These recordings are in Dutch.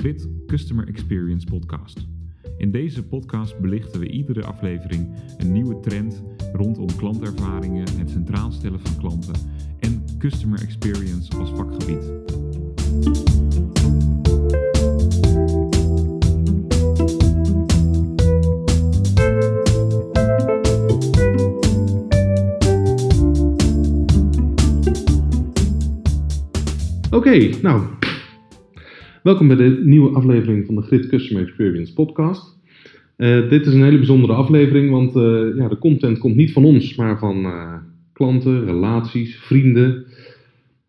Grit Customer Experience Podcast. In deze podcast belichten we iedere aflevering een nieuwe trend rondom klantervaringen, het centraal stellen van klanten en customer experience als vakgebied. Oké, nou, welkom bij de nieuwe aflevering van de Grid Customer Experience podcast. Eh, dit is een hele bijzondere aflevering, want eh, ja, de content komt niet van ons, maar van eh, klanten, relaties, vrienden.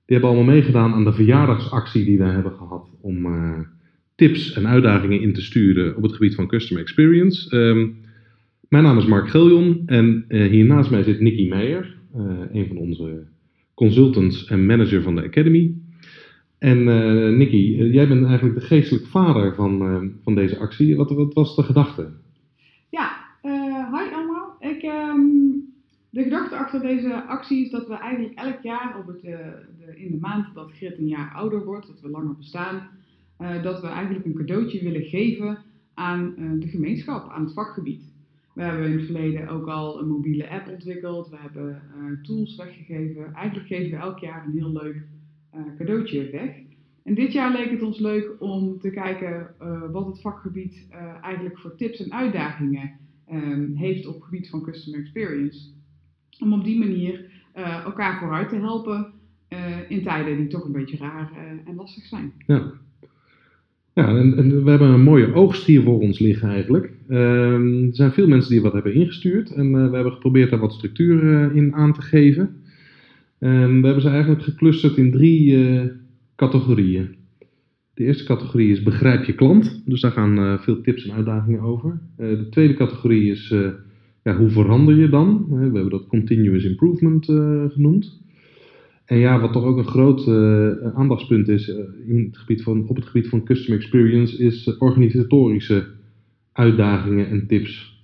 Die hebben allemaal meegedaan aan de verjaardagsactie die wij hebben gehad om tips en uitdagingen in te sturen op het gebied van Customer Experience. Ehm, mijn naam is Mark Geljon en hier naast mij zit Nicky Meijer, een van onze consultants en manager van de Academy. En uh, Nicky, eh, jij bent eigenlijk de geestelijk vader van, uh, van deze actie. Wat, wat, was de gedachte? Ja, hi allemaal. Ik, um, de gedachte achter deze actie is dat we eigenlijk elk jaar op het, de, in de maand dat Grit een jaar ouder wordt, dat we langer bestaan, dat we eigenlijk een cadeautje willen geven aan de gemeenschap, aan het vakgebied. We hebben in het verleden ook al een mobiele app ontwikkeld, we hebben tools weggegeven. Eigenlijk geven we elk jaar een heel leuk cadeautje weg. En dit jaar leek het ons leuk om te kijken uh, wat het vakgebied uh, eigenlijk voor tips en uitdagingen um, heeft op het gebied van customer experience. Om op die manier elkaar vooruit te helpen in tijden die toch een beetje raar en lastig zijn. Ja, ja en, en, we hebben een mooie oogst hier voor ons liggen eigenlijk. Ehm, er zijn veel mensen die wat hebben ingestuurd en we hebben geprobeerd daar wat structuur in aan te geven. Um, we hebben ze eigenlijk geclusterd in drie uh, categorieën. De eerste categorie is begrijp je klant. Dus daar gaan uh, veel tips en uitdagingen over. Uh, de tweede categorie is ja, hoe verander je dan? we hebben dat continuous improvement genoemd. En ja, wat toch ook een groot aandachtspunt is in het gebied van, op het gebied van customer experience, is organisatorische uitdagingen en tips.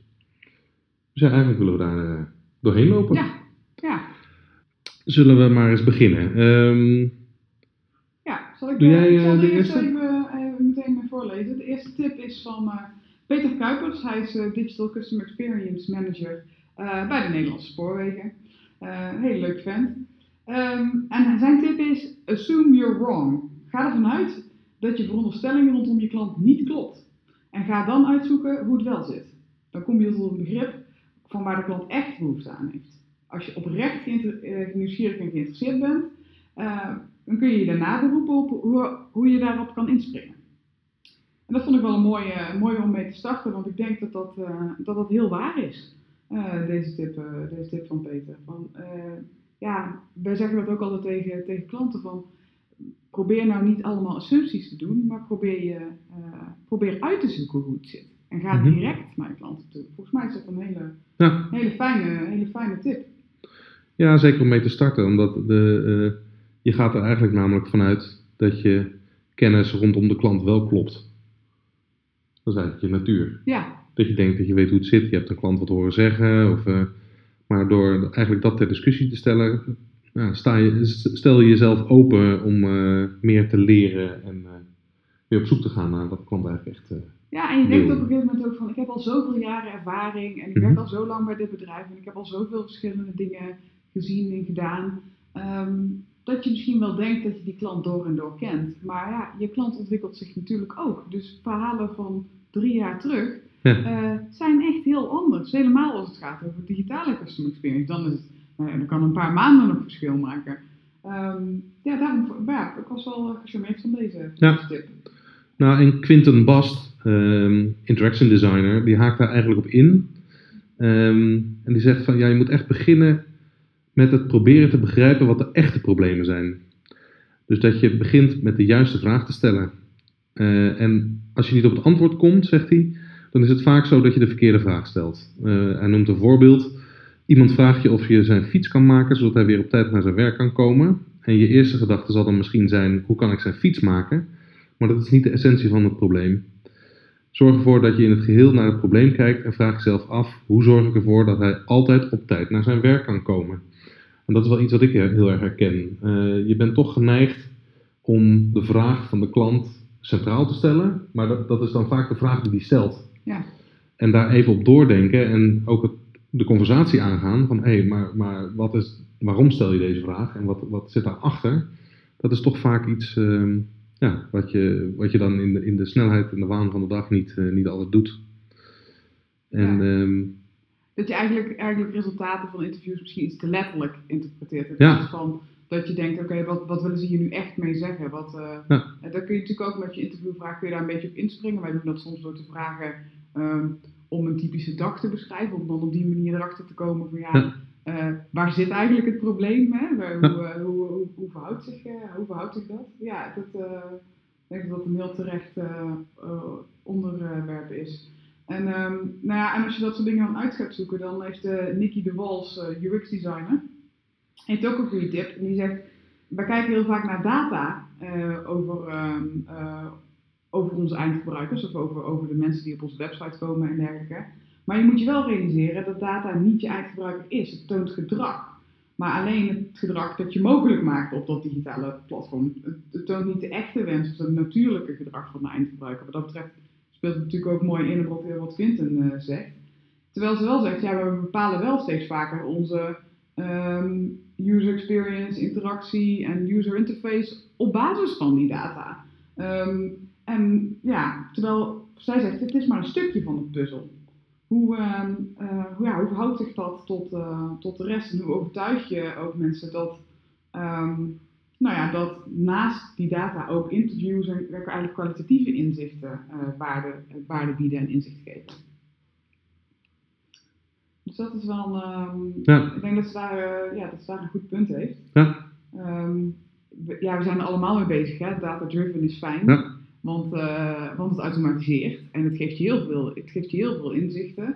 Dus ja, eigenlijk willen we daar doorheen lopen. Ja zullen we maar eens beginnen. Um, ja, zal ik, doe jij ik zal uh, de eerste? Even, even meteen voorlezen. De eerste tip is van uh, Peter Kuipers. Hij is Digital Customer Experience Manager bij de Nederlandse Spoorwegen. heel leuk vent. Um, en zijn tip is: assume you're wrong. Ga ervan uit dat je veronderstellingen rondom je klant niet klopt. En ga dan uitzoeken hoe het wel zit. Dan kom je tot een begrip van waar de klant echt behoefte aan heeft als je oprecht uh, nieuwsgierig en geïnteresseerd bent, uh, dan kun je je daarna beroepen op hoe, hoe je daarop kan inspringen. En dat vond ik wel een mooie, mooie om mee te starten, want ik denk dat dat, uh, dat, dat heel waar is, deze, tip, deze tip van Peter. Van, ja, wij zeggen dat ook altijd tegen, tegen klanten van, probeer nou niet allemaal assumpties te doen, maar probeer, je, probeer uit te zoeken hoe het zit. En ga Mhm. direct naar je klanten toe. Volgens mij is dat een hele, Ja. hele, fijne, hele fijne tip. Ja, zeker om mee te starten. Omdat de, uh, je gaat er eigenlijk namelijk vanuit dat je kennis rondom de klant wel klopt. Dat is eigenlijk je natuur. Ja, Dat je denkt dat je weet hoe het zit. Je hebt een klant wat horen zeggen. Of, uh, maar door eigenlijk dat ter discussie te stellen, sta je, stel je jezelf open om meer te leren en weer op zoek te gaan naar wat de klant eigenlijk echt ja, en je denkt op een gegeven moment ook van, ik heb al zoveel jaren ervaring en ik Mhm. werk al zo lang bij dit bedrijf en ik heb al zoveel verschillende dingen gezien en gedaan, ehm, dat je misschien wel denkt dat je die klant door en door kent. Maar ja, je klant ontwikkelt zich natuurlijk ook. Dus verhalen van drie jaar terug Ja. eh, zijn echt heel anders. Helemaal als het gaat over digitale customer experience. Dan, is het, nou ja, dan kan een paar maanden nog verschil maken. Ehm, ja, daarom ja, ik was wel gecharmeerd van deze, Ja. tip. Nou, en Quinten Bast, um, interaction designer, die haakt daar eigenlijk op in. Um, en die zegt van, ja, je moet echt beginnen met het proberen te begrijpen wat de echte problemen zijn. Dus dat je begint met de juiste vraag te stellen. Uh, en als je niet op het antwoord komt, zegt hij, dan is het vaak zo dat je de verkeerde vraag stelt. Uh, hij noemt een voorbeeld. Iemand vraagt je of je zijn fiets kan maken, zodat hij weer op tijd naar zijn werk kan komen. En je eerste gedachte zal dan misschien zijn, hoe kan ik zijn fiets maken? Maar dat is niet de essentie van het probleem. Zorg ervoor dat je in het geheel naar het probleem kijkt en vraag jezelf af: hoe zorg ik ervoor dat hij altijd op tijd naar zijn werk kan komen? En dat is wel iets wat ik heel erg herken. Uh, je bent toch geneigd om de vraag van de klant centraal te stellen, maar dat, dat is dan vaak de vraag die die stelt. Ja. En daar even op doordenken en ook het, de conversatie aangaan van hé, hey, maar, maar wat is, waarom stel je deze vraag en wat, wat zit daarachter? Dat is toch vaak iets ehm, ja, wat, je, wat je dan in de, in de snelheid en de waan van de dag niet, eh, niet altijd doet. En Ja. ehm, Dat je eigenlijk, eigenlijk resultaten van interviews misschien iets te letterlijk interpreteert. In Ja. plaats van dat je denkt, oké, wat, wat willen ze hier nu echt mee zeggen? Wat, eh, Ja. en daar kun je natuurlijk ook met je interviewvraag kun je daar een beetje op inspringen. Wij doen dat soms door te vragen ehm, om een typische dag te beschrijven. Om dan op die manier erachter te komen van ja, Ja. eh, waar zit eigenlijk het probleem? Hè? Hoe, eh, hoe, hoe, hoe, verhoudt zich, hoe verhoudt zich dat? Ja, dat, ik denk dat dat een heel terecht onderwerp is. En, ehm, nou ja, als je dat soort dingen dan uit gaat zoeken, dan heeft eh Nicky de Wals, eh, UX-designer, heeft ook een goede tip. En die zegt, wij kijken heel vaak naar data eh, over, ehm, eh, over onze eindgebruikers of over, over de mensen die op onze website komen en dergelijke. Maar je moet je wel realiseren dat data niet je eindgebruiker is. Het toont gedrag. Maar alleen het gedrag dat je mogelijk maakt op dat digitale platform. Het, het toont niet de echte wens of het natuurlijke gedrag van de eindgebruiker. Wat dat betreft speelt natuurlijk ook mooi in op wat, Quinten eh, zegt. Terwijl ze wel zegt, ja, we bepalen wel steeds vaker onze ehm, user experience, interactie en user interface op basis van die data. Ehm, en ja, terwijl zij zegt, het is maar een stukje van de puzzel. Hoe, ehm, eh, hoe, ja, hoe verhoudt zich dat tot, eh, tot de rest? En hoe overtuig je ook mensen dat, nou ja, dat naast die data ook interviews en eigenlijk kwalitatieve inzichten eh, waarde, waarde bieden en inzicht geven? Dus dat is wel, ehm, Ja. ik denk dat ze, daar, eh, ja, dat ze daar een goed punt heeft. Ja. Ehm, we- ja, we zijn er allemaal mee bezig. Hè? Data-driven is fijn. Ja. Want, eh, want het automatiseert en het geeft je heel veel, het geeft je heel veel inzichten.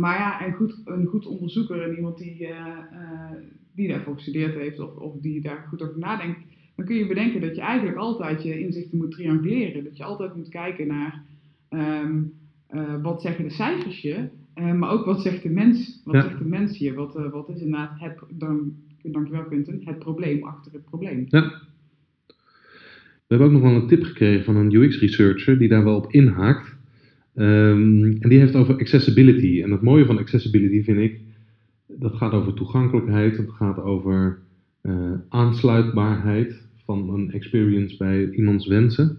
Maar ja, een goed, een goed onderzoeker en iemand die, die daarvoor gestudeerd heeft of, of die daar goed over nadenkt, dan kun je bedenken dat je eigenlijk altijd je inzichten moet trianguleren. Dat je altijd moet kijken naar ehm, eh, wat zeggen de cijfers je, eh, maar ook wat zegt de mens, wat Ja. zegt de mens je, wat, eh, wat is inderdaad het, dan, dankjewel Quinten, het probleem achter het probleem. We hebben ook nog wel een tip gekregen van een UX-researcher die daar wel op inhaakt. Ehm, en die heeft over accessibility. En het mooie van accessibility vind ik, dat gaat over toegankelijkheid, het gaat over eh, aansluitbaarheid van een experience bij iemands wensen.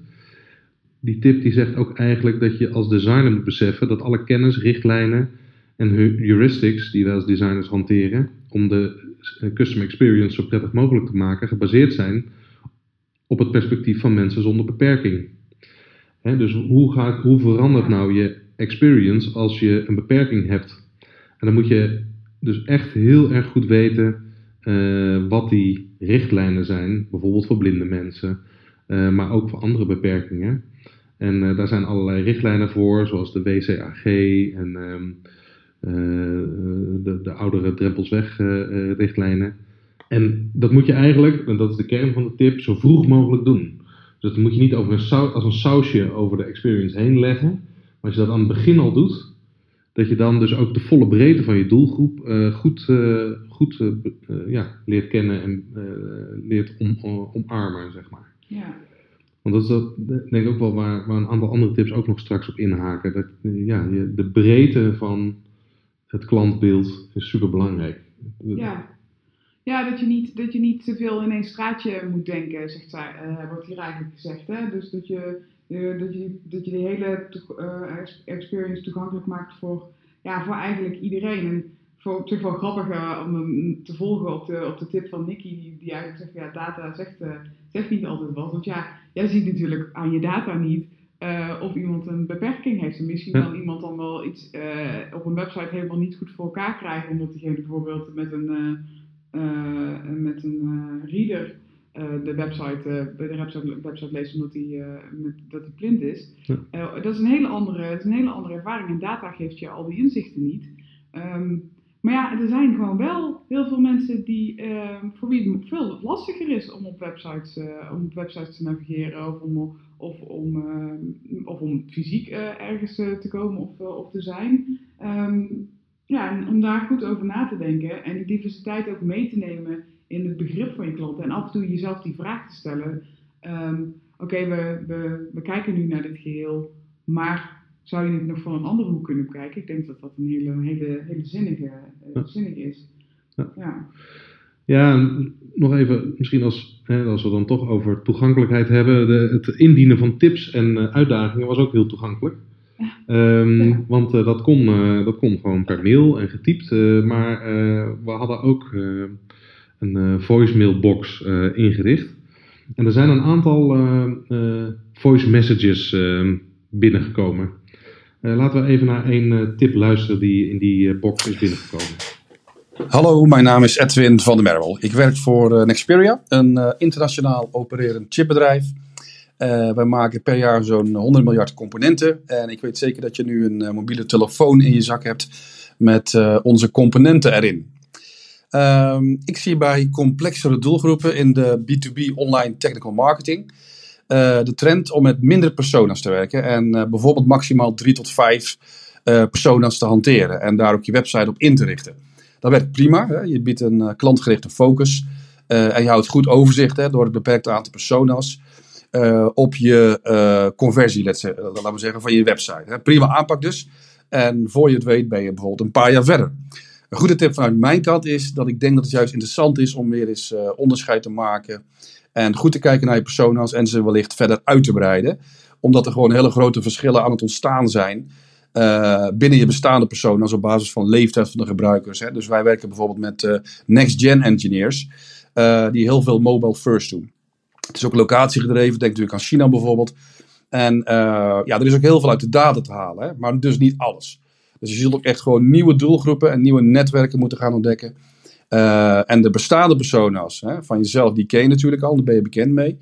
Die tip die zegt ook eigenlijk dat je als designer moet beseffen dat alle kennis, richtlijnen en heuristics die wij als designers hanteren om de eh, customer experience zo prettig mogelijk te maken, gebaseerd zijn op het perspectief van mensen zonder beperking. Dus hoe, hoe verandert nou je experience als je een beperking hebt? En dan moet je dus echt heel erg goed weten eh, wat die richtlijnen zijn, bijvoorbeeld voor blinde mensen, eh, maar ook voor andere beperkingen. En eh, daar zijn allerlei richtlijnen voor, zoals de WCAG en ehm, eh, de, de oudere drempelsweg eh, richtlijnen. En dat moet je eigenlijk, en dat is de kern van de tip, zo vroeg mogelijk doen. Dus dat moet je niet over een als een sausje over de experience heen leggen. Maar als je dat aan het begin al doet, dat je dan dus ook de volle breedte van je doelgroep eh, goed, eh, goed eh, ja, leert kennen en leert om, omarmen, zeg maar. Ja. Want dat is dat, denk ik ook wel waar, waar een aantal andere tips ook nog straks op inhaken. Dat, ja, je, de breedte van het klantbeeld is super belangrijk. Ja. Ja, dat je, niet, dat je niet te veel in één straatje moet denken, zegt zij, wordt hier eigenlijk gezegd. Hè? Dus dat je, eh, dat je, dat je de hele eh, ex- experience toegankelijk maakt voor, ja, voor eigenlijk iedereen. En voor op zich wel grappig eh, om hem te volgen op de, op de tip van Nicky, die, die eigenlijk zegt, ja, data zegt, zegt niet altijd wat. Want ja, jij ziet natuurlijk aan je data niet of iemand een beperking heeft. En misschien Ja. kan iemand dan wel iets op een website helemaal niet goed voor elkaar krijgen, omdat diegene bijvoorbeeld met een, met een reader eh, de website, bij de website, website leest omdat hij eh, met, dat hij blind is. Ja. Dat, is een hele andere, dat is een hele andere ervaring en data geeft je al die inzichten niet. Ehm, maar ja, er zijn gewoon wel heel veel mensen die, ehm, voor wie het veel lastiger is om op websites, om op websites te navigeren of om, of om, ehm, of om fysiek ergens te komen of, of te zijn. Ja, en om daar goed over na te denken en die diversiteit ook mee te nemen in het begrip van je klanten. En af en toe jezelf die vraag te stellen. ehm, oké, we, we, we kijken nu naar dit geheel, maar zou je het nog van een andere hoek kunnen bekijken? Ik denk dat dat een hele, hele, hele zinnige, Ja. zinnig is. Ja. ja. Nog even, misschien als, hè, als we dan toch over toegankelijkheid hebben. De, het indienen van tips en eh, uitdagingen was ook heel toegankelijk. Ehm, Ja. Want eh, dat, kon, eh, dat kon gewoon per mail en getypt. eh, maar eh, we hadden ook eh, een eh, voicemailbox eh, ingericht. En er zijn een aantal eh, voice messages eh, binnengekomen. Laten we even naar één tip luisteren die in die box is binnengekomen. Hallo, mijn naam is Edwin van der Merwel. Ik werk voor eh, Nexperia, een internationaal opererend chipbedrijf. Eh, wij maken per jaar zo'n 100 miljard componenten. En ik weet zeker dat je nu een mobiele telefoon in je zak hebt met onze componenten erin. Ehm, ik zie bij complexere doelgroepen in de B2B online technical marketing eh, de trend om met minder personas te werken. En eh, bijvoorbeeld maximaal drie tot vijf eh, personas te hanteren. En daar ook je website op in te richten. Dat werkt prima. Hè? Je biedt een klantgerichte focus. en je houdt goed overzicht hè, door het beperkte aantal personas. op je conversie, laten we zeggen, van je website. Hè? Prima aanpak dus. En voor je het weet ben je bijvoorbeeld een paar jaar verder. Een goede tip vanuit mijn kant is dat ik denk dat het juist interessant is om weer eens eh, onderscheid te maken. En goed te kijken naar je personas en ze wellicht verder uit te breiden. Omdat er gewoon hele grote verschillen aan het ontstaan zijn eh, binnen je bestaande personas op basis van leeftijd van de gebruikers. Hè. Dus wij werken bijvoorbeeld met eh, next-gen engineers, die heel veel mobile first doen. Het is ook locatiegedreven, denk natuurlijk aan China bijvoorbeeld. En ja, er is ook heel veel uit de data te halen, maar dus niet alles. Dus je zult ook echt gewoon nieuwe doelgroepen en nieuwe netwerken moeten gaan ontdekken. Eh, en de bestaande persona's hè, van jezelf, die ken je natuurlijk al, daar ben je bekend mee.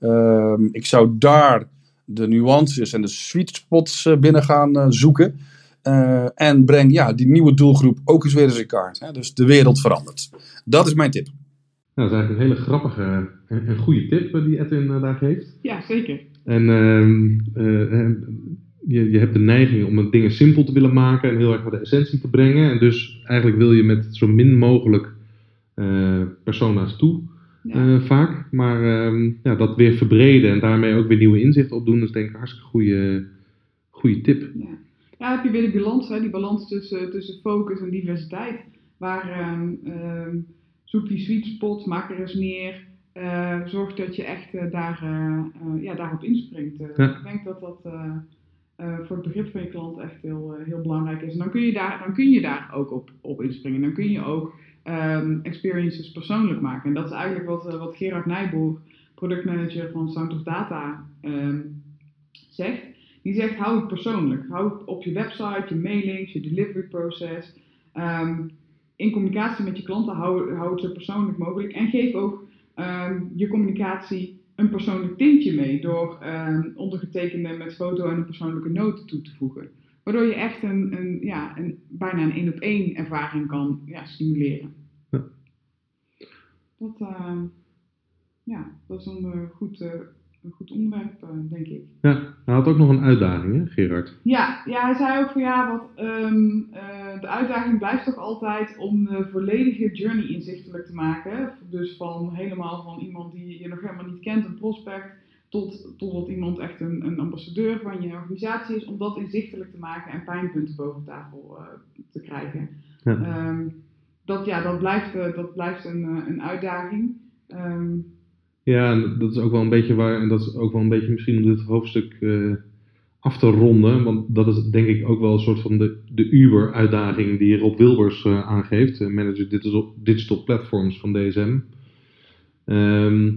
Ehm, ik zou daar de nuances en de sweet spots eh, binnen gaan eh, zoeken. Eh, en breng ja, die nieuwe doelgroep ook eens weer eens in kaart. Hè? Dus de wereld verandert. Dat is mijn tip. Nou, dat is eigenlijk een hele grappige en, goede tip die Edwin daar geeft. ja, zeker. En ehm, eh, eh, je, je hebt de neiging om dingen simpel te willen maken en heel erg naar de essentie te brengen. En dus eigenlijk wil je met zo min mogelijk eh, persona's toe, Ja. eh, vaak. Maar ehm, ja, dat weer verbreden en daarmee ook weer nieuwe inzichten opdoen, is denk ik een hartstikke goede, goede tip. Ja. ja, heb je weer die balans, hè? die balans tussen, tussen focus en diversiteit. Waar ehm, ehm, zoek die sweet spot, maak er eens neer. eh, zorg dat je echt daar, ja, daarop inspringt. Ja. Ik denk dat dat eh, voor het begrip van je klant echt heel, eh, heel belangrijk is. En dan kun je daar, dan kun je daar ook op, op inspringen. Dan kun je ook ehm, experiences persoonlijk maken. En dat is eigenlijk wat, eh, wat Gerard Nijboer, productmanager van Sound of Data, ehm, zegt. Die zegt, hou het persoonlijk. Hou het op je website, je mailings, je delivery process. Ehm, in communicatie met je klanten, hou, het zo persoonlijk mogelijk. En geef ook je communicatie een persoonlijk tintje mee. Door ehm, ondergetekende met foto en een persoonlijke noot toe te voegen. Waardoor je echt een, een, ja, een, bijna een één op één ervaring kan ja, stimuleren. Ja. Dat, ehm, ja, dat is een, eh, goed, eh, een goed onderwerp, eh, denk ik. Ja, hij had ook nog een uitdaging, hè, Gerard? Ja, ja, hij zei ook van ja, wat, ehm, eh, de uitdaging blijft toch altijd om de volledige journey inzichtelijk te maken. Dus van helemaal van iemand die je nog helemaal niet kent, een prospect, tot, totdat iemand echt een, een ambassadeur van je organisatie is, om dat inzichtelijk te maken en pijnpunten boven tafel eh, te krijgen. Ja. Ehm, dat, ja, dat blijft, dat blijft een, een uitdaging. Ehm, Ja, dat is ook wel een beetje waar, en dat is ook wel een beetje misschien om dit hoofdstuk eh, af te ronden, want dat is denk ik ook wel een soort van de, de Uber-uitdaging die Rob Wilbers eh, aangeeft, eh, manager digital, digital platforms van DSM. Ehm,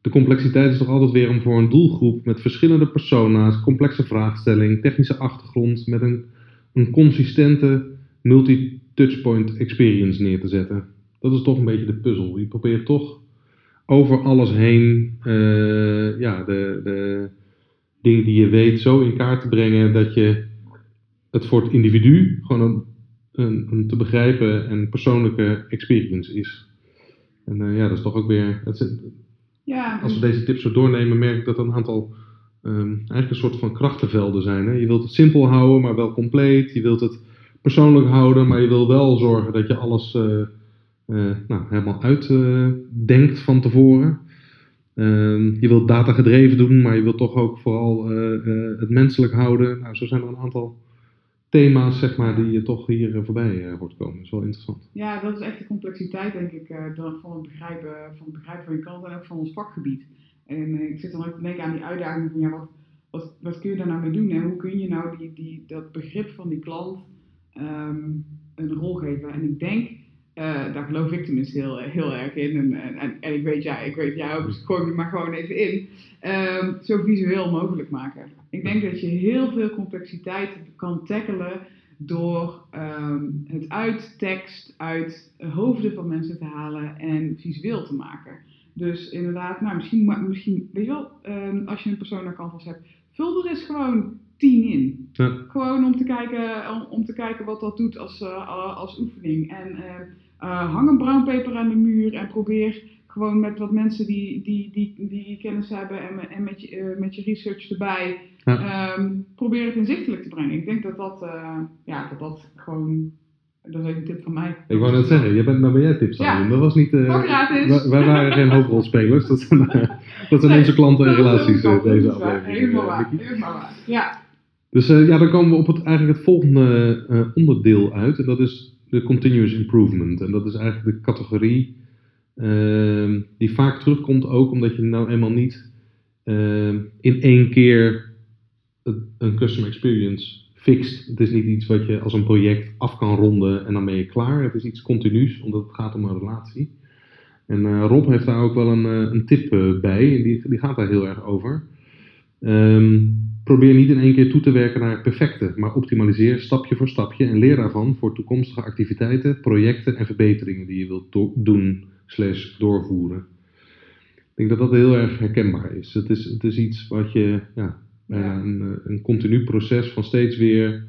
de complexiteit is toch altijd weer om voor een doelgroep met verschillende persona's, complexe vraagstelling, technische achtergrond, met een, een consistente multi-touchpoint experience neer te zetten. Dat is toch een beetje de puzzel. Je probeert toch over alles heen eh, ja, de, de dingen die je weet zo in kaart te brengen dat je het voor het individu gewoon een, een, een te begrijpen en persoonlijke experience is. En eh, ja, dat is toch ook weer. Het ja, als we deze tips zo doornemen, merk ik dat er een aantal ehm, eigenlijk een soort van krachtenvelden zijn. Hè? Je wilt het simpel houden, maar wel compleet. Je wilt het persoonlijk houden, maar je wil wel zorgen dat je alles eh, nou, helemaal uitdenkt van tevoren. Ehm, je wilt data gedreven doen, maar je wilt toch ook vooral eh, eh, het menselijk houden. Nou, zo zijn er een aantal thema's, zeg maar, die je toch hier eh, voorbij eh, hoort komen. Dat is wel interessant. Ja, dat is echt de complexiteit, denk ik, eh, van, het begrijpen, van het begrijpen van je klant en ook van ons vakgebied. En eh, ik zit dan ook te denken aan die uitdaging van, ja, wat, wat, wat kun je daar nou mee doen? En hoe kun je nou die, die, dat begrip van die klant ehm, een rol geven? En ik denk, eh, daar geloof ik tenminste heel, heel erg in. En, en, en, en ik weet, ja, ik weet jou, dus gooi me maar gewoon even in. Ehm, zo visueel mogelijk maken. Ik denk dat je heel veel complexiteit kan tackelen door ehm, het uit tekst, uit hoofden van mensen te halen en visueel te maken. Dus inderdaad, nou misschien, misschien weet je wel, ehm, als je een persona canvas hebt, vul er eens gewoon 10 in. Ja. Gewoon om te kijken, om, om te kijken wat dat doet als, eh, als oefening. En eh, eh, hang een brownpaper aan de muur en probeer gewoon met wat mensen die, die, die, die kennis hebben en, en met, je, eh, met je research erbij, Ja. ehm, probeer het inzichtelijk te brengen. Ik denk dat dat, eh, ja, dat, dat gewoon, dat is even een tip van mij. Ik wou net zeggen, je bent, nou ben jij tips aan Ja. Dat was niet... gratis. wij, waren geen hoofdrolspelers. Dat zijn, dat zijn Nee, onze klanten en relaties deze aflevering. Helemaal waar, helemaal waar. Ja, Dus ja, dan komen we op het, eigenlijk het volgende onderdeel uit. En dat is de continuous improvement. En dat is eigenlijk de categorie ehm, die vaak terugkomt ook omdat je nou eenmaal niet ehm, in één keer een- een custom experience fixt. Het is niet iets wat je als een project af kan ronden en dan ben je klaar. Het is iets continuus, omdat het gaat om een relatie. En eh, Rob heeft daar ook wel een, eh, een tip eh, bij, en die, die gaat daar heel erg over. Ehm, probeer niet in één keer toe te werken naar het perfecte, maar optimaliseer stapje voor stapje en leer daarvan voor toekomstige activiteiten, projecten en verbeteringen die je wilt do- doen slash doorvoeren. Ik denk dat dat heel erg herkenbaar is. Het is, het is iets wat je, ja, Ja. een, eh, een continu proces van steeds weer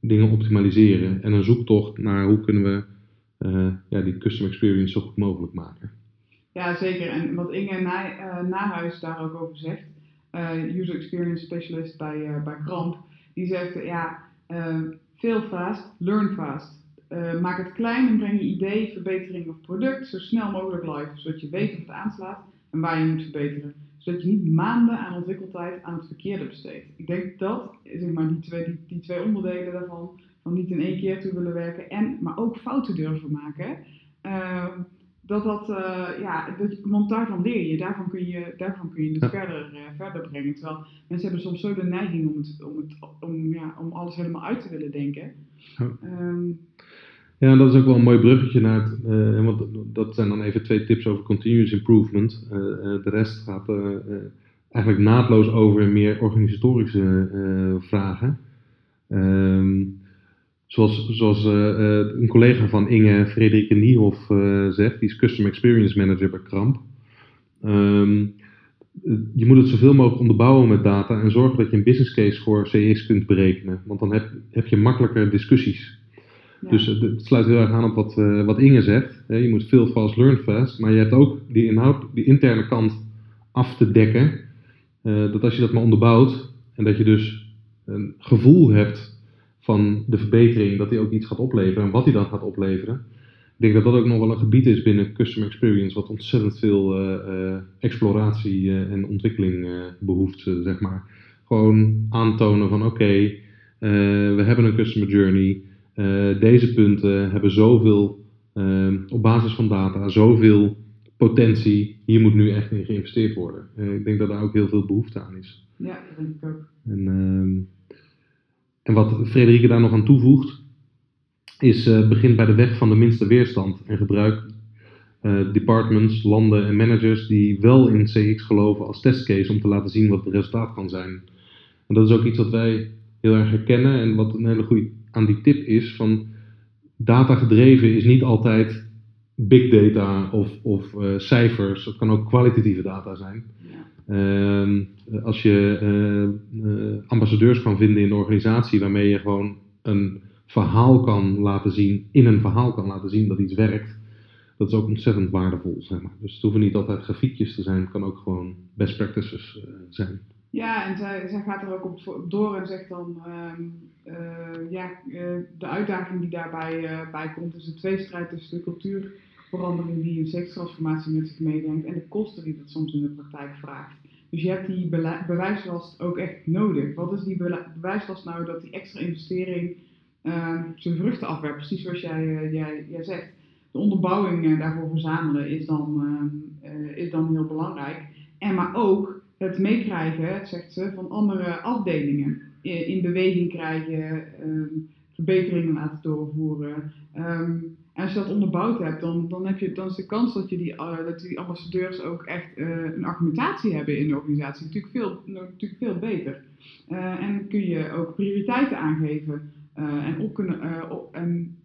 dingen optimaliseren en een zoektocht naar hoe kunnen we eh, ja, die custom experience zo goed mogelijk maken. Ja, zeker. En wat Inge Na, eh, Nahuis daar ook over zegt, eh, User Experience Specialist bij, eh, bij Kramp, die zegt, eh, ja, eh fail fast, learn fast. Eh, maak het klein en breng je idee, verbetering of product zo snel mogelijk live, zodat je weet of het aanslaat en waar je moet verbeteren. Zodat je niet maanden aan ontwikkeltijd aan het verkeerde besteedt. Ik denk dat, zeg maar, die twee, die, die twee onderdelen daarvan, van niet in één keer toe willen werken, en, maar ook fouten durven maken. Dat dat, eh, ja, dat, want daarvan leer je, daarvan kun je, daarvan kun je het Ja. verder, eh, verder brengen. Terwijl mensen hebben soms zo de neiging om, het, om, het, om, ja, om alles helemaal uit te willen denken. Ja. Ehm, Ja, dat is ook wel een mooi bruggetje naar het, eh, want dat zijn dan even twee tips over continuous improvement. De rest gaat eigenlijk naadloos over meer organisatorische vragen. Ehm, zoals zoals eh, eh, een collega van Inge, Frederike Niehoff, eh, zegt, die is Custom Experience Manager bij Kramp. Ehm, eh, je moet het zoveel mogelijk onderbouwen met data en zorgen dat je een business case voor CX kunt berekenen. Want dan heb, heb je makkelijker discussies. ja. Dus het sluit heel erg aan op wat, wat Inge zegt. Je moet veel fast, learn fast. Maar je hebt ook die inhoud, die interne kant af te dekken. Dat als je dat maar onderbouwt en dat je dus een gevoel hebt van de verbetering, dat die ook iets gaat opleveren en wat die dan gaat opleveren. Ik denk dat dat ook nog wel een gebied is binnen Customer Experience, wat ontzettend veel eh, eh, exploratie eh, en ontwikkeling eh, behoeft, eh, zeg maar. Gewoon aantonen van oké, we hebben een Customer Journey. Deze punten hebben zoveel, eh, op basis van data, zoveel potentie. Hier moet nu echt in geïnvesteerd worden. Eh, ik denk dat daar ook heel veel behoefte aan is. ja, dat denk ik ook. En, ehm, en wat Frederike daar nog aan toevoegt, is eh, begin bij de weg van de minste weerstand en gebruik eh, departments, landen en managers die wel in CX geloven als testcase om te laten zien wat het resultaat kan zijn. En dat is ook iets wat wij heel erg herkennen en wat een hele goede aan die tip is van data gedreven is niet altijd big data of, of eh, cijfers. Het kan ook kwalitatieve data zijn. Ehm, als je eh, eh, ambassadeurs kan vinden in de organisatie waarmee je gewoon een verhaal kan laten zien, in een verhaal kan laten zien dat iets werkt, dat is ook ontzettend waardevol. Zeg maar. Dus het hoeven niet altijd grafiekjes te zijn, het kan ook gewoon best practices eh, zijn. Ja, en zij, zij gaat er ook op door en zegt dan, ehm, eh, ja, de uitdaging die daarbij bij komt is de tweestrijd tussen de cultuur verandering die een sekstransformatie met zich meebrengt en de kosten die dat soms in de praktijk vraagt. Dus je hebt die bewijslast ook echt nodig. Wat is die bewijslast nou dat die extra investering eh, zijn vruchten afwerpt? Precies zoals jij, eh, jij, jij zegt. De onderbouwing eh, daarvoor verzamelen is dan, eh, eh, is dan heel belangrijk. En maar ook het meekrijgen, zegt ze, van andere afdelingen. In, in beweging krijgen, ehm, verbeteringen laten doorvoeren. Ehm, en als je dat onderbouwd hebt, dan, dan, heb je, dan is de kans dat, je die, eh, dat die ambassadeurs ook echt eh, een argumentatie hebben in de organisatie natuurlijk veel, natuurlijk veel beter. Eh, en kun je ook prioriteiten aangeven en, op kunnen, op, en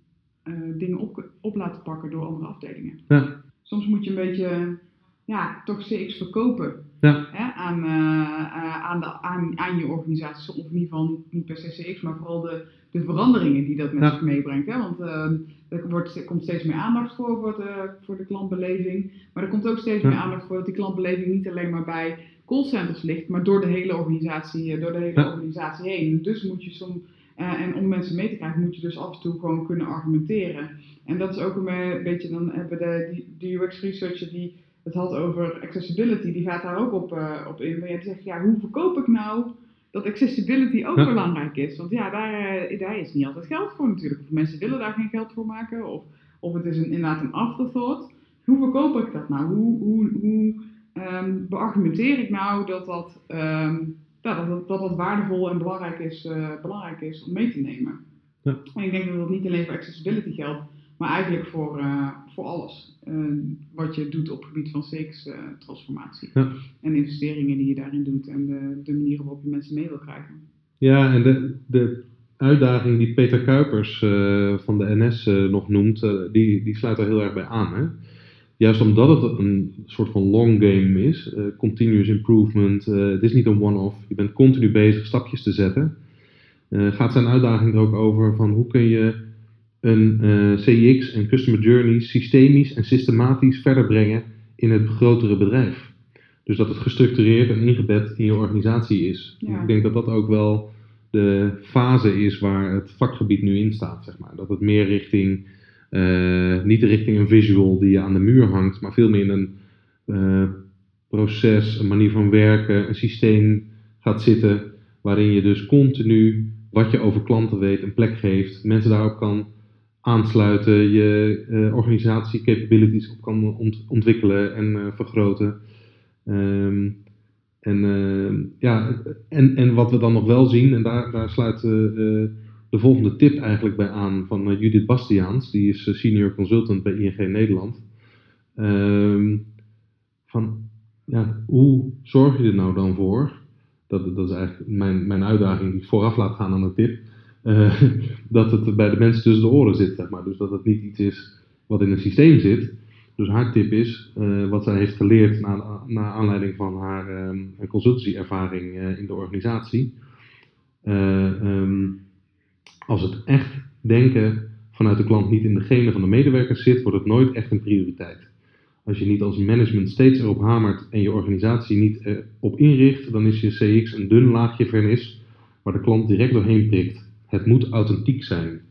dingen op, op laten pakken door andere afdelingen. Ja. Soms moet je een beetje, ja, toch CX verkopen Ja. hè, aan, eh, eh, aan, de, aan, aan je organisatie. Of in ieder geval niet, niet per se CX, maar vooral de, de veranderingen die dat met Ja. zich meebrengt. Hè? Want eh, er, wordt, er komt steeds meer aandacht voor, voor, de, voor de klantbeleving. Maar er komt ook steeds Ja. meer aandacht voor dat die klantbeleving niet alleen maar bij callcenters ligt, maar door de hele organisatie, eh, door de hele Ja. organisatie heen. Dus moet je soms, en om mensen mee te krijgen, moet je dus af en toe gewoon kunnen argumenteren. En dat is ook een beetje, dan hebben we de, die, de UX researcher die het had over accessibility, die gaat daar ook op, eh, op in. Maar je zegt, ja, hoe verkoop ik nou dat accessibility ook Ja. belangrijk is? Want ja, daar, eh, daar is niet altijd geld voor natuurlijk. Of mensen willen daar geen geld voor maken, of, of het is een, inderdaad een afterthought. Hoe verkoop ik dat nou? Hoe, hoe, hoe ehm, beargumenteer ik nou dat dat, ehm, ja, dat, dat, dat dat waardevol en belangrijk is, eh, belangrijk is om mee te nemen? Ja. En ik denk dat dat niet alleen voor accessibility geldt, maar eigenlijk voor, eh, voor alles eh, wat je doet op het gebied van CX-transformatie. Ja. En investeringen die je daarin doet en de, de manieren waarop je mensen mee wil krijgen. Ja, en de, de uitdaging die Peter Kuipers eh, van de NS eh, nog noemt, die, die sluit daar heel erg bij aan. Hè? Juist omdat het een soort van long game is, continuous improvement, het is niet een one-off, je bent continu bezig stapjes te zetten, gaat zijn uitdaging er ook over van hoe kun je een eh, CX en customer journey systemisch en systematisch verder brengen in het grotere bedrijf. Dus dat het gestructureerd en ingebed in je organisatie is. Ja. Ik denk dat dat ook wel de fase is waar het vakgebied nu in staat, zeg maar. Dat het meer richting, eh, niet richting een visual die je aan de muur hangt, maar veel meer in een eh, proces, een manier van werken, een systeem gaat zitten, waarin je dus continu wat je over klanten weet een plek geeft, mensen daarop kan aansluiten, je eh, organisatie capabilities op kan ont- ontwikkelen en eh, vergroten. Ehm, en, ehm, ja, en, en wat we dan nog wel zien, en daar, daar sluit eh, de volgende tip eigenlijk bij aan van Judith Bastiaans, die is senior consultant bij ING Nederland. Ehm, van, ja, hoe zorg je er nou dan voor? Dat, dat is eigenlijk mijn, mijn uitdaging die ik vooraf laat gaan aan de tip. Eh, dat het bij de mensen tussen de oren zit, zeg maar. Dus dat het niet iets is wat in een systeem zit. Dus haar tip is, eh, wat zij heeft geleerd na, na aanleiding van haar eh, in de organisatie. Eh, ehm, als het echt denken vanuit de klant niet in de genen van de medewerkers zit, wordt het nooit echt een prioriteit. Als je niet als management steeds erop hamert en je organisatie niet erop inricht, dan is je CX een dun laagje vernis waar de klant direct doorheen prikt. Het moet authentiek zijn.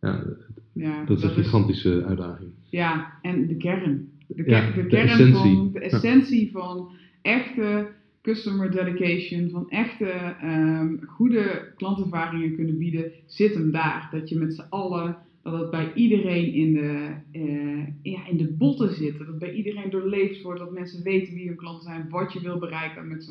Ja, Ja, dat is een gigantische uitdaging. Ja, en de kern. De, ker- Ja, de de kern essentie. van de essentie van echte customer dedication, van echte ehm, goede klantervaringen kunnen bieden, zit hem daar. Dat je met z'n allen, dat het bij iedereen in de, eh, ja, in de botten zit. Dat het bij iedereen doorleefd wordt, dat mensen weten wie hun klanten zijn, wat je wil bereiken. Met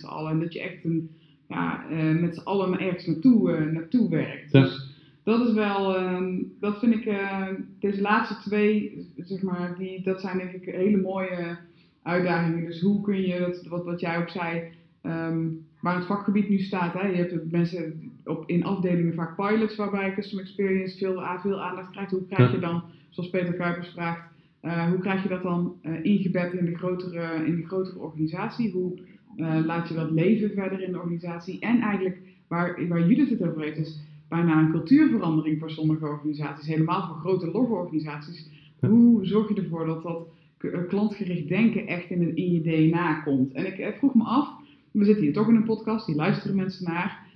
z'n allen. En dat je echt een, ja, eh, met z'n allen ergens naartoe, eh, naartoe werkt. Ja. Dus dat is wel, ehm, dat vind ik, eh, deze laatste twee, zeg maar, die, dat zijn denk ik hele mooie uitdagingen. Dus hoe kun je, dat, wat, wat jij ook zei, ehm, waar het vakgebied nu staat. Hè? Je hebt mensen op, in afdelingen vaak pilots waarbij customer experience veel, veel aandacht krijgt. Hoe krijg je dan, zoals Peter Kuipers vraagt, hoe krijg je dat dan ingebed in de grotere, in de grotere organisatie? Hoe eh, laat je dat leven verder in de organisatie? En eigenlijk, waar, waar Judith het over heeft, is bijna een cultuurverandering voor sommige organisaties, helemaal voor grote logorganisaties. Ja. Hoe zorg je ervoor dat dat eh, klantgericht denken echt in, het- in je DNA komt? En ik eh, vroeg me af, we zitten hier toch in een podcast, die luisteren mensen naar.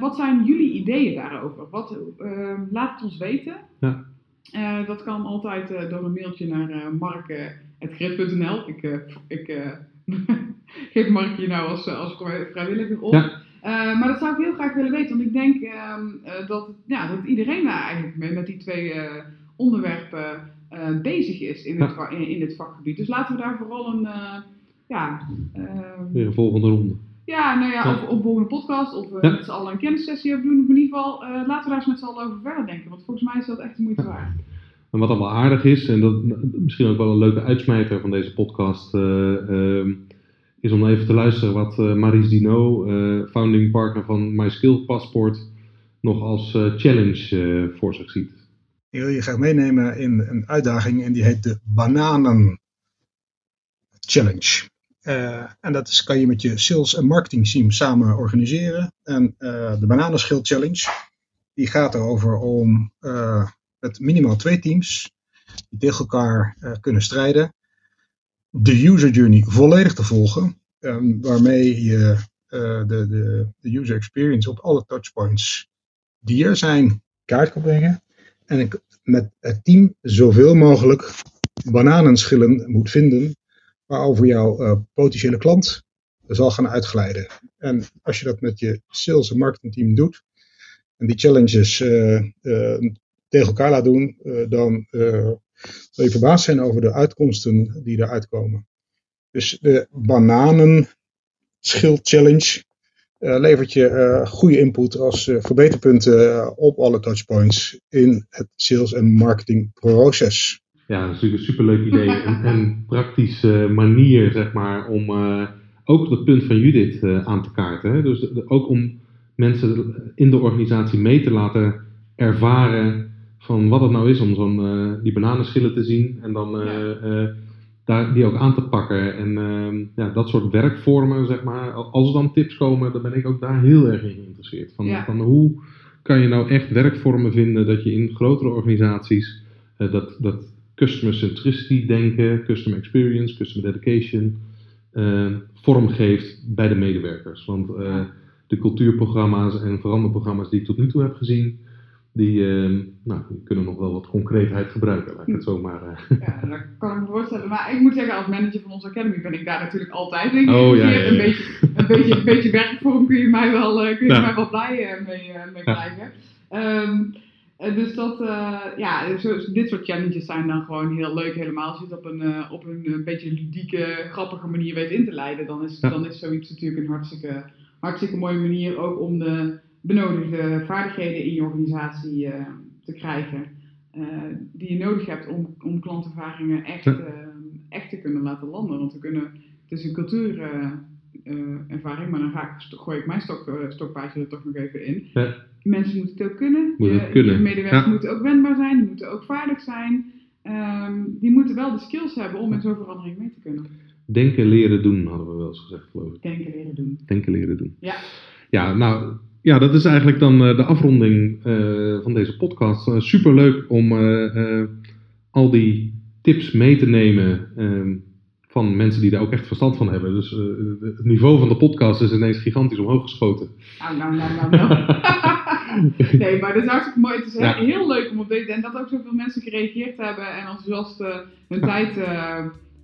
Wat zijn jullie ideeën daarover? Wat, laat het ons weten. Ja. Dat kan altijd door een mailtje naar mark.grid.nl. Ik, ik geef Mark hier nou als, als vrijwilliger op. Ja. maar dat zou ik heel graag willen weten, want ik denk ehm, dat, ja, dat iedereen daar eigenlijk mee, met die twee onderwerpen bezig is in het, in, in, het vakgebied. Dus laten we daar vooral een, ja... Ehm, Weer een volgende ronde. Ja, nou ja, Of, een volgende podcast of uh, met z'n allen een kennissessie over doen. Of in ieder geval, laten we daar eens met z'n allen over verder denken. Want volgens mij is dat echt de moeite waard. En wat dan wel aardig is, en dat misschien ook wel een leuke uitsmijter van deze podcast, uh, is om even te luisteren wat Maries Dino, founding partner van My Skill Passport, nog als challenge voor zich ziet. Ik wil je graag meenemen in een uitdaging en die heet de Bananen Challenge. En dat is, kan je met je sales en marketing team samen organiseren. En de Bananenschil Challenge, die gaat erover om met minimaal twee teams die tegen elkaar kunnen de user journey volledig te volgen. Um, waarmee je de, de, de user experience op alle touchpoints die er zijn kaart kan brengen. En met het team zoveel mogelijk bananenschillen moet vinden waarover jouw uh, potentiële klant zal gaan uitglijden. En als je dat met je sales en marketing team doet, en die challenges tegen elkaar laat doen, dan zal je verbaasd zijn over de uitkomsten die eruit komen. Dus de bananen schild challenge levert je goede input als verbeterpunten op alle touchpoints in het sales en marketing proces. Ja, dat is natuurlijk een superleuk idee en, en praktische manier, zeg maar, om uh, ook het punt van Judith uh, aan te kaarten. Hè? Dus de, ook om mensen in de organisatie mee te laten ervaren van wat het nou is om zo'n uh, die bananenschillen te zien en dan ja. daar, die ook aan te pakken. En ehm, ja, dat soort werkvormen, zeg maar, als er dan tips komen, dan ben ik ook daar heel erg in geïnteresseerd. Van, ja. van hoe kan je nou echt werkvormen vinden dat je in grotere organisaties dat, dat customer centricity denken, customer experience, customer dedication vormgeeft bij de medewerkers. Want de cultuurprogramma's en veranderprogramma's die ik tot nu toe heb gezien, die, uh, nou, die kunnen nog wel wat concreetheid gebruiken, laat ik het zo maar. Uh. Ja, dat kan ik me voorstellen. Maar ik moet zeggen, als manager van onze academy ben ik daar natuurlijk altijd in. Oh, ja, ja, ja. Een, beetje, een, beetje, een beetje werkvorm kun je mij wel, kun je ja. mij wel blij mee, mee krijgen. Um, dus dat, uh, ja, zo, dit soort challenges zijn dan gewoon heel leuk helemaal. Als je het op een, uh, op een, een beetje ludieke, grappige manier weet in te leiden, dan is, dan is zoiets natuurlijk een hartstikke, hartstikke mooie manier ook om de benodigde vaardigheden in je organisatie uh, te krijgen. die je nodig hebt om, om klantervaringen echt, ja. echt te kunnen laten landen. Want we kunnen, het is een cultuurervaring, maar dan ga ik, gooi ik mijn stok, stokpaardje er toch nog even in. Ja mensen moeten het ook kunnen. Moet het kunnen. medewerkers Ja. moeten ook wendbaar zijn, die moeten ook vaardig zijn. Ehm, die moeten wel de skills hebben om in zo'n verandering mee te kunnen. Denken, leren, doen, hadden we wel eens gezegd, geloof ik. Denken, leren, doen. Denken, leren, doen. Ja. Ja, nou, ja, dat is eigenlijk dan eh, de afronding eh, van deze podcast. Uh, superleuk om eh, eh, al die tips mee te nemen ehm, van mensen die daar ook echt verstand van hebben. Dus eh, het niveau van de podcast is ineens gigantisch omhoog geschoten. Nou, nou, nou, nou, nou. nee, maar dat is hartstikke mooi. Het is Ja. heel leuk om op deze... En dat ook zoveel mensen gereageerd hebben en enthousiast eh, hun tijd eh,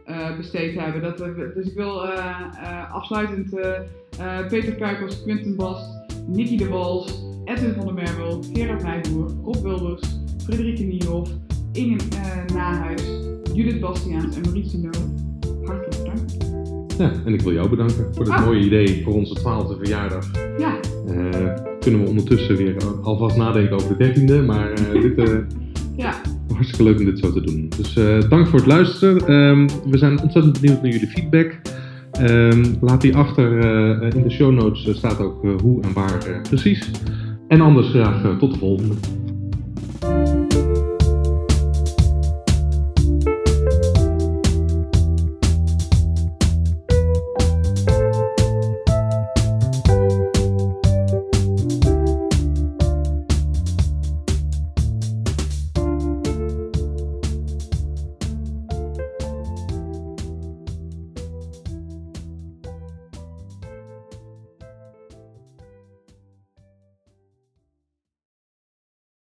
eh, besteed hebben. Dat, eh, dus ik wil eh, eh, afsluitend eh, eh, Peter Kuipers, Quinten Bast, Nicky de Wals, Edwin van der Merwel, Gerard Nijboer, Rob Wilders, Frederike Niehoff, Inge eh, Nahuis, Judith Bastiaans en Maurice Dino. Hartelijk bedankt. Ja, en ik wil jou bedanken voor dit Ah. mooie idee voor onze twaalfde verjaardag. Ja, Eh, kunnen we ondertussen weer alvast nadenken over de dertiende, maar eh, dit ja. hartstikke leuk om dit zo te doen. Dus dank voor het luisteren. Ehm, we zijn ontzettend benieuwd naar jullie feedback. Ehm, laat die achter eh, in de show notes eh, staat ook eh, hoe en waar precies. En anders graag tot de volgende.